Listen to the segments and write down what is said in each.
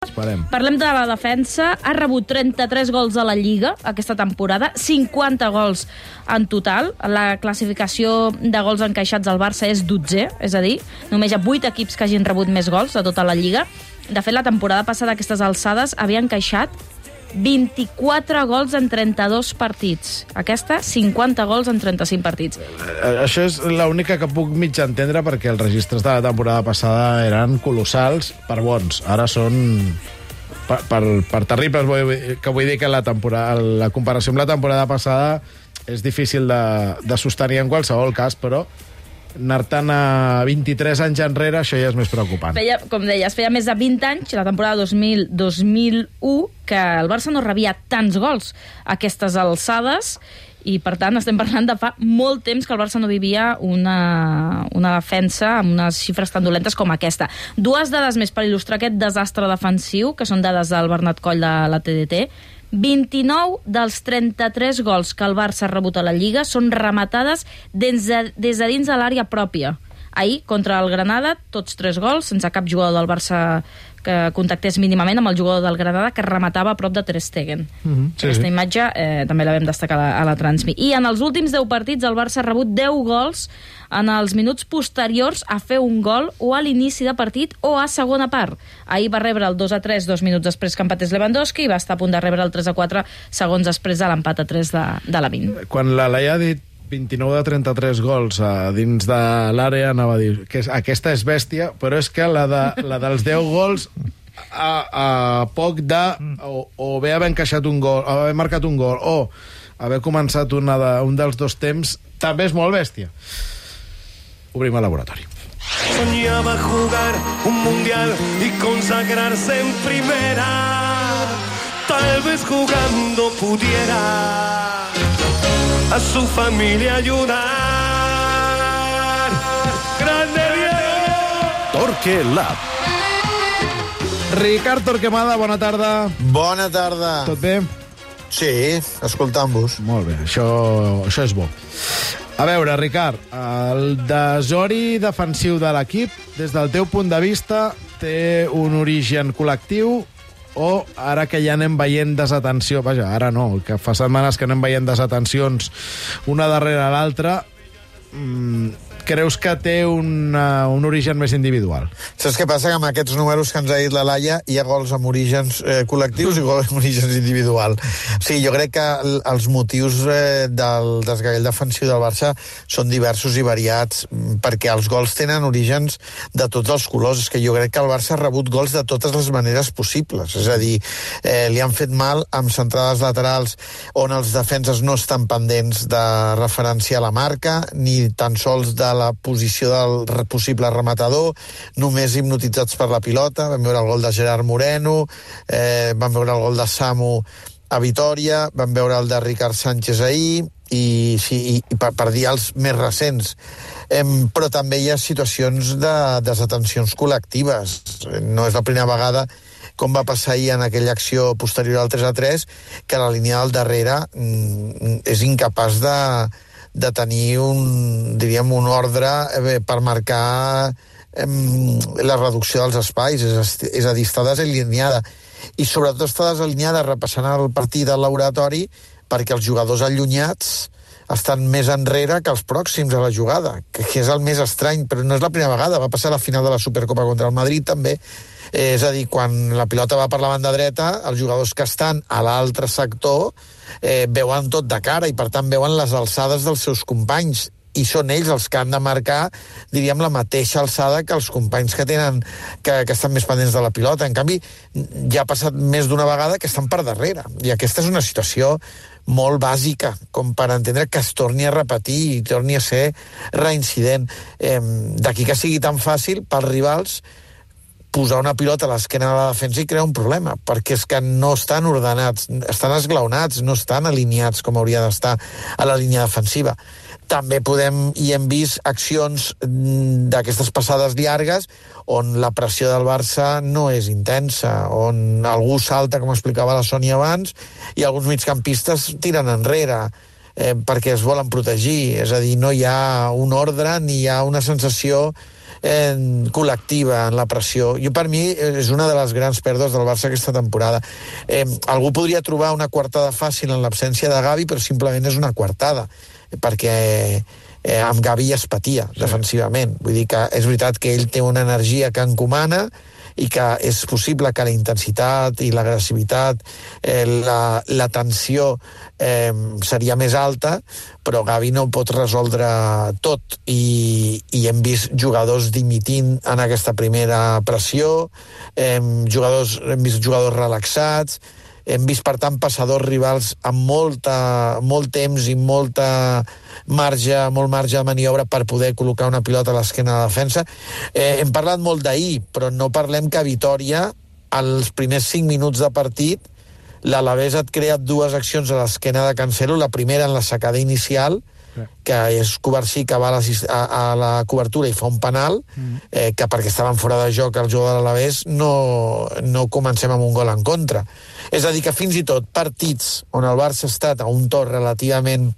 Esperem. Parlem de la defensa. Ha rebut 33 gols a la Lliga aquesta temporada, 50 gols en total. La classificació de gols encaixats al Barça és 12, és a dir, només hi ha 8 equips que hagin rebut més gols de tota la Lliga. De fet, la temporada passada, aquestes alçades, havia encaixat 24 gols en 32 partits. Aquesta, 50 gols en 35 partits. Eh, Això és l'única que puc mig entendre perquè els registres de la temporada passada eren colossals per bons. Ara són per, per, per terribles. Vull, que vull dir que la, temporada, la comparació amb la temporada passada és difícil de, de sostenir en qualsevol cas, però anar-te'n a 23 anys enrere, això ja és més preocupant. Feia, com deies, feia més de 20 anys, la temporada 2000-2001, que el Barça no rebia tants gols a aquestes alçades, i per tant estem parlant de fa molt temps que el Barça no vivia una, una defensa amb unes xifres tan dolentes com aquesta. Dues dades més per il·lustrar aquest desastre defensiu, que són dades del Bernat Coll de la TDT. 29 dels 33 gols que el Barça ha rebut a la Lliga són rematades des de, des de dins de l'àrea pròpia. Ahir, contra el Granada, tots tres gols, sense cap jugador del Barça que contactés mínimament amb el jugador del Granada que rematava a prop de Ter Stegen. Mm Mhm, sí, Aquesta sí. imatge eh, també la vam destacar a la, a la Transmi. I en els últims 10 partits el Barça ha rebut 10 gols en els minuts posteriors a fer un gol o a l'inici de partit o a segona part. Ahir va rebre el 2 a 3 dos minuts després que empatés Lewandowski i va estar a punt de rebre el 3 a 4 segons després de l'empat a 3 de, de la 20. Quan la Laia ha dit 29 de 33 gols a dins de l'àrea, anava a dir que és, aquesta és bèstia, però és que la, de, la dels 10 gols a, a poc de o, o bé haver encaixat un gol, o haver marcat un gol, o haver començat una de, un dels dos temps, també és molt bèstia. Obrim el laboratori. Soñaba jugar un mundial y consagrarse en primera. Tal vez jugando pudiera a su familia ayudar. Grande Diego. Torque Lab. Ricard Torquemada, bona tarda. Bona tarda. Tot bé? Sí, escoltant-vos. Molt bé, això, això és bo. A veure, Ricard, el desori defensiu de l'equip, des del teu punt de vista, té un origen col·lectiu o ara que ja anem veient desatenció, vaja, ara no, que fa setmanes que anem veient desatencions una darrere l'altra, mm, creus que té una, un origen més individual? Saps què passa? Que amb aquests números que ens ha dit la Laia hi ha gols amb orígens eh, col·lectius i gols amb orígens individual. Sigui, jo crec que el, els motius eh, del desgavell defensiu del Barça són diversos i variats, mm, perquè els gols tenen orígens de tots els colors. És que jo crec que el Barça ha rebut gols de totes les maneres possibles. És a dir, eh, li han fet mal amb centrades laterals on els defenses no estan pendents de referència a la marca, ni tan sols de la posició del possible rematador, només hipnotitzats per la pilota. Vam veure el gol de Gerard Moreno, eh, vam veure el gol de Samu a Vitoria, vam veure el de Ricard Sánchez ahir, i, sí, i, per, per dir els més recents. Em, però també hi ha situacions de desatencions col·lectives. No és la primera vegada com va passar ahir en aquella acció posterior al 3 a 3, que la línia del darrere mm, és incapaç de, de tenir un, diríem, un ordre eh, per marcar la reducció dels espais, és, és a dir, està desalineada. I sobretot està desalineada repassant el partit del laboratori perquè els jugadors allunyats estan més enrere que els pròxims a la jugada, que, que és el més estrany, però no és la primera vegada, va passar a la final de la Supercopa contra el Madrid també, eh, és a dir, quan la pilota va per la banda dreta, els jugadors que estan a l'altre sector eh, veuen tot de cara i per tant veuen les alçades dels seus companys i són ells els que han de marcar, diríem, la mateixa alçada que els companys que tenen, que, que estan més pendents de la pilota. En canvi, ja ha passat més d'una vegada que estan per darrere. I aquesta és una situació molt bàsica, com per entendre que es torni a repetir i torni a ser reincident. Eh, D'aquí que sigui tan fàcil pels rivals posar una pilota a l'esquena de la defensa i crear un problema, perquè és que no estan ordenats, estan esglaonats, no estan alineats com hauria d'estar a la línia defensiva. També podem i hem vist accions mm, d'aquestes passades llargues on la pressió del Barça no és intensa, on algú salta, com explicava la Sònia abans, i alguns migcampistes tiren enrere eh, perquè es volen protegir. És a dir, no hi ha un ordre ni hi ha una sensació eh, col·lectiva en la pressió. Jo, per mi, és una de les grans pèrdues del Barça aquesta temporada. Eh, algú podria trobar una quartada fàcil en l'absència de Gavi, però simplement és una quartada, perquè eh, amb Gavi ja es patia sí. defensivament. Vull dir que és veritat que ell té una energia que encomana, i que és possible que la intensitat i l'agressivitat, eh, la, la tensió eh, seria més alta, però Gavi no pot resoldre tot. I, i hem vist jugadors dimitint en aquesta primera pressió, eh, jugadors, hem vist jugadors relaxats, hem vist, per tant, passadors rivals amb molta, molt temps i molta marge, molt marge de maniobra per poder col·locar una pilota a l'esquena de la defensa. Eh, hem parlat molt d'ahir, però no parlem que a Vitoria, als primers 5 minuts de partit, l'Alavés et crea dues accions a l'esquena de Cancelo, la primera en la secada inicial, que és Covarsí que va a la, a, a la cobertura i fa un penal, mm. eh, que perquè estaven fora de joc el jugador de l'Alavés no, no comencem amb un gol en contra. És a dir, que fins i tot partits on el Barça ha estat a un to relativament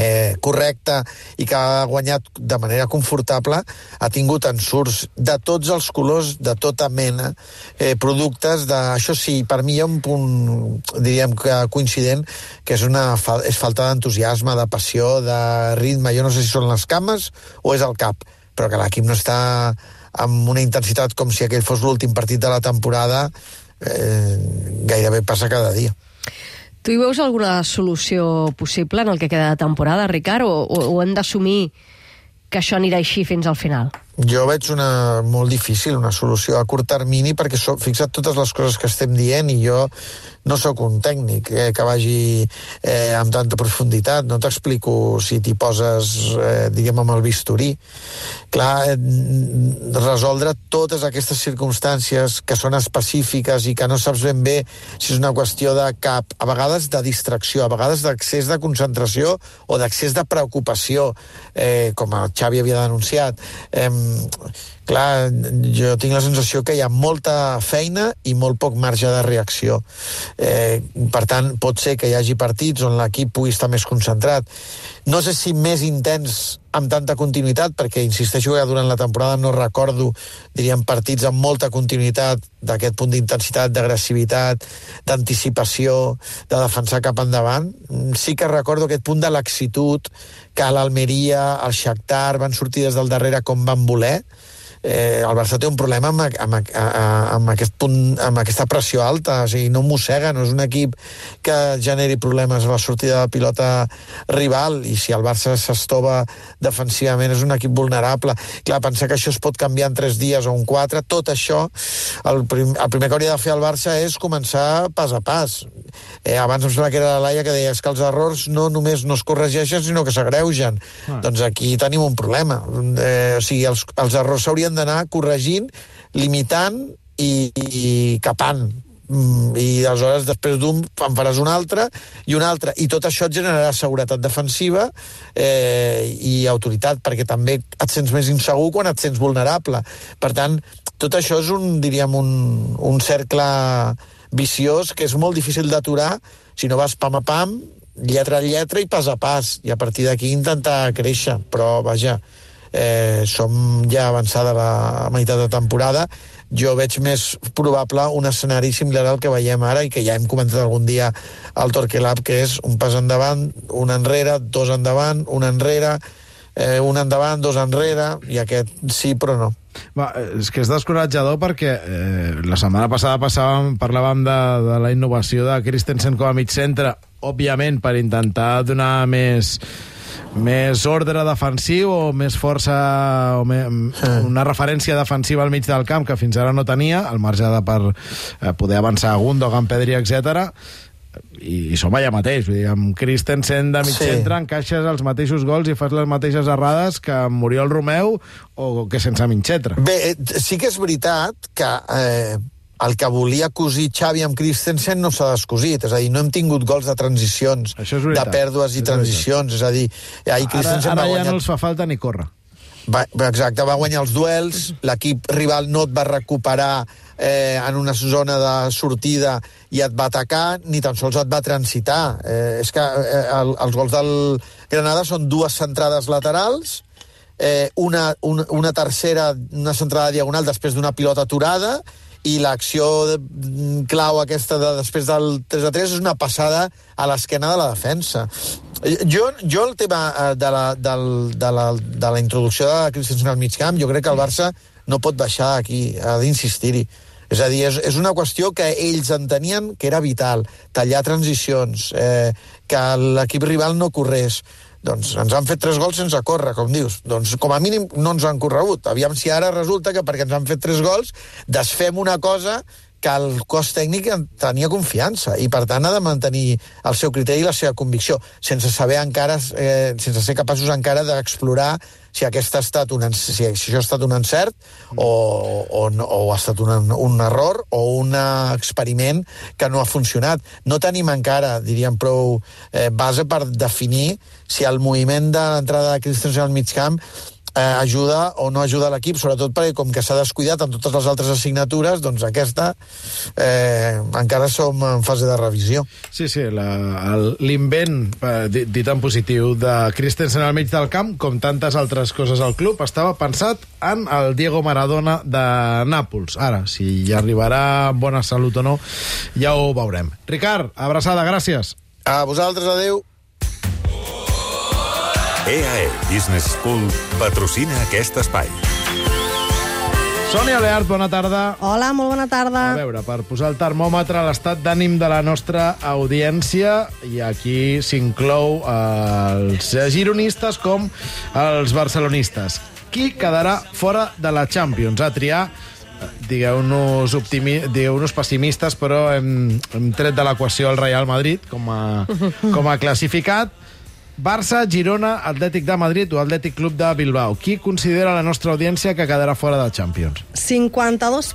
eh, correcte i que ha guanyat de manera confortable, ha tingut ensurts de tots els colors, de tota mena, eh, productes de... Això sí, per mi hi ha un punt, diríem que coincident, que és, una és falta d'entusiasme, de passió, de ritme. Jo no sé si són les cames o és el cap, però que l'equip no està amb una intensitat com si aquell fos l'últim partit de la temporada, eh, gairebé passa cada dia. Tu hi veus alguna solució possible en el que queda de temporada, Ricard, o, o, o hem d'assumir que això anirà així fins al final? Jo veig una molt difícil, una solució a curt termini, perquè so, fixa't totes les coses que estem dient i jo no sóc un tècnic eh, que vagi eh, amb tanta profunditat, no t'explico si t'hi poses, eh, diguem, amb el bisturí. Clar, eh, resoldre totes aquestes circumstàncies que són específiques i que no saps ben bé si és una qüestió de cap, a vegades de distracció, a vegades d'accés de concentració o d'accés de preocupació, eh, com el Xavi havia denunciat. Eh, clar, jo tinc la sensació que hi ha molta feina i molt poc marge de reacció. Eh, per tant, pot ser que hi hagi partits on l'equip pugui estar més concentrat. No sé si més intens amb tanta continuïtat, perquè insisteixo que durant la temporada no recordo, diríem, partits amb molta continuïtat d'aquest punt d'intensitat, d'agressivitat, d'anticipació, de defensar cap endavant. Sí que recordo aquest punt de laxitud que l'Almeria, el Shakhtar van sortir des del darrere com van voler, eh, el Barça té un problema amb, amb, amb, aquest punt, amb aquesta pressió alta, o sigui, no mossega, no és un equip que generi problemes a la sortida de pilota rival, i si el Barça s'estova defensivament és un equip vulnerable. Clar, pensar que això es pot canviar en tres dies o en quatre, tot això, el, prim, el primer que hauria de fer el Barça és començar pas a pas. Eh, abans em sembla que era la Laia que deia que els errors no només no es corregeixen, sinó que s'agreugen. Ah. Doncs aquí tenim un problema. Eh, o sigui, els, els errors s'haurien d'anar corregint, limitant i, i capant. Mm, i aleshores després d'un en faràs un altre i un altre, i tot això et generarà seguretat defensiva eh, i autoritat, perquè també et sents més insegur quan et sents vulnerable. Per tant, tot això és un, diríem, un, un cercle viciós que és molt difícil d'aturar. Si no vas pam a pam, lletra a lletra i pas a pas, i a partir d'aquí intentar créixer, però vaja, eh, som ja avançada la meitat de temporada, jo veig més probable un escenari similar al que veiem ara i que ja hem comentat algun dia al Torquelab, que és un pas endavant, un enrere, dos endavant, un enrere, eh, un endavant, dos enrere, i aquest sí però no. Va, és que és descoratjador perquè eh, la setmana passada passàvem, parlàvem de, de la innovació de Christensen com a mig centre, òbviament per intentar donar més més ordre defensiu o més força o me, una referència defensiva al mig del camp que fins ara no tenia, al marge de per eh, poder avançar a Gundogan, Pedri, etc i, i som allà mateix, vull dir, amb Christensen de mig sí. centre encaixes els mateixos gols i fas les mateixes errades que amb Muriel Romeu o que sense Minxetra. Bé, eh, sí que és veritat que eh, el que volia cosir Xavi amb Christensen no s'ha descosit, és a dir, no hem tingut gols de transicions, de pèrdues i transicions, és a dir, ahir Christensen ara, ara va guanyar... ja no els fa falta ni córrer. Va, exacte, va guanyar els duels, l'equip rival no et va recuperar eh, en una zona de sortida i et va atacar, ni tan sols et va transitar. Eh, és que eh, el, els gols del Granada són dues centrades laterals, eh, una, una, una tercera, una centrada diagonal després d'una pilota aturada, i l'acció de- clau aquesta de, després del 3 a 3 és una passada a l'esquena de la defensa. Eh, Jo, jo el tema eh, de la, del, de, la, de la introducció de Christensen al mig camp, jo crec que el Barça no pot baixar aquí, ha d'insistir-hi. És a dir, és, és una qüestió que ells entenien que era vital, tallar transicions, eh, que l'equip rival no corrés. Doncs ens han fet tres gols sense córrer, com dius. Doncs com a mínim no ens han corregut. Aviam si ara resulta que perquè ens han fet tres gols desfem una cosa que el cos tècnic en tenia confiança i per tant ha de mantenir el seu criteri i la seva convicció sense saber encara eh, sense ser capaços encara d'explorar si aquest ha estat un, si, si això ha estat un encert o, o, no, o ha estat un, un error o un experiment que no ha funcionat. No tenim encara, diríem, prou eh, base per definir si el moviment de l'entrada de Christensen al mig camp eh, ajuda o no ajuda l'equip, sobretot perquè com que s'ha descuidat en totes les altres assignatures, doncs aquesta eh, encara som en fase de revisió. Sí, sí, l'invent, eh, di- dit en positiu, de Christensen al mig del camp, com tantes altres coses al club, estava pensat en el Diego Maradona de Nàpols. Ara, si hi arribarà bona salut o no, ja ho veurem. Ricard, abraçada, gràcies. A vosaltres, adeu. EAE E Business School patrocina aquest espai. Sònia Leart, bona tarda. Hola, molt bona tarda. A veure, per posar el termòmetre a l'estat d'ànim de la nostra audiència, i aquí s'inclou els gironistes com els barcelonistes. Qui quedarà fora de la Champions? A triar, digueu-nos optimi... digueu pessimistes, però hem, hem tret de l'equació el Real Madrid com a, com a classificat. Barça, Girona, Atlètic de Madrid o Atlètic Club de Bilbao. Qui considera la nostra audiència que quedarà fora de Champions? 52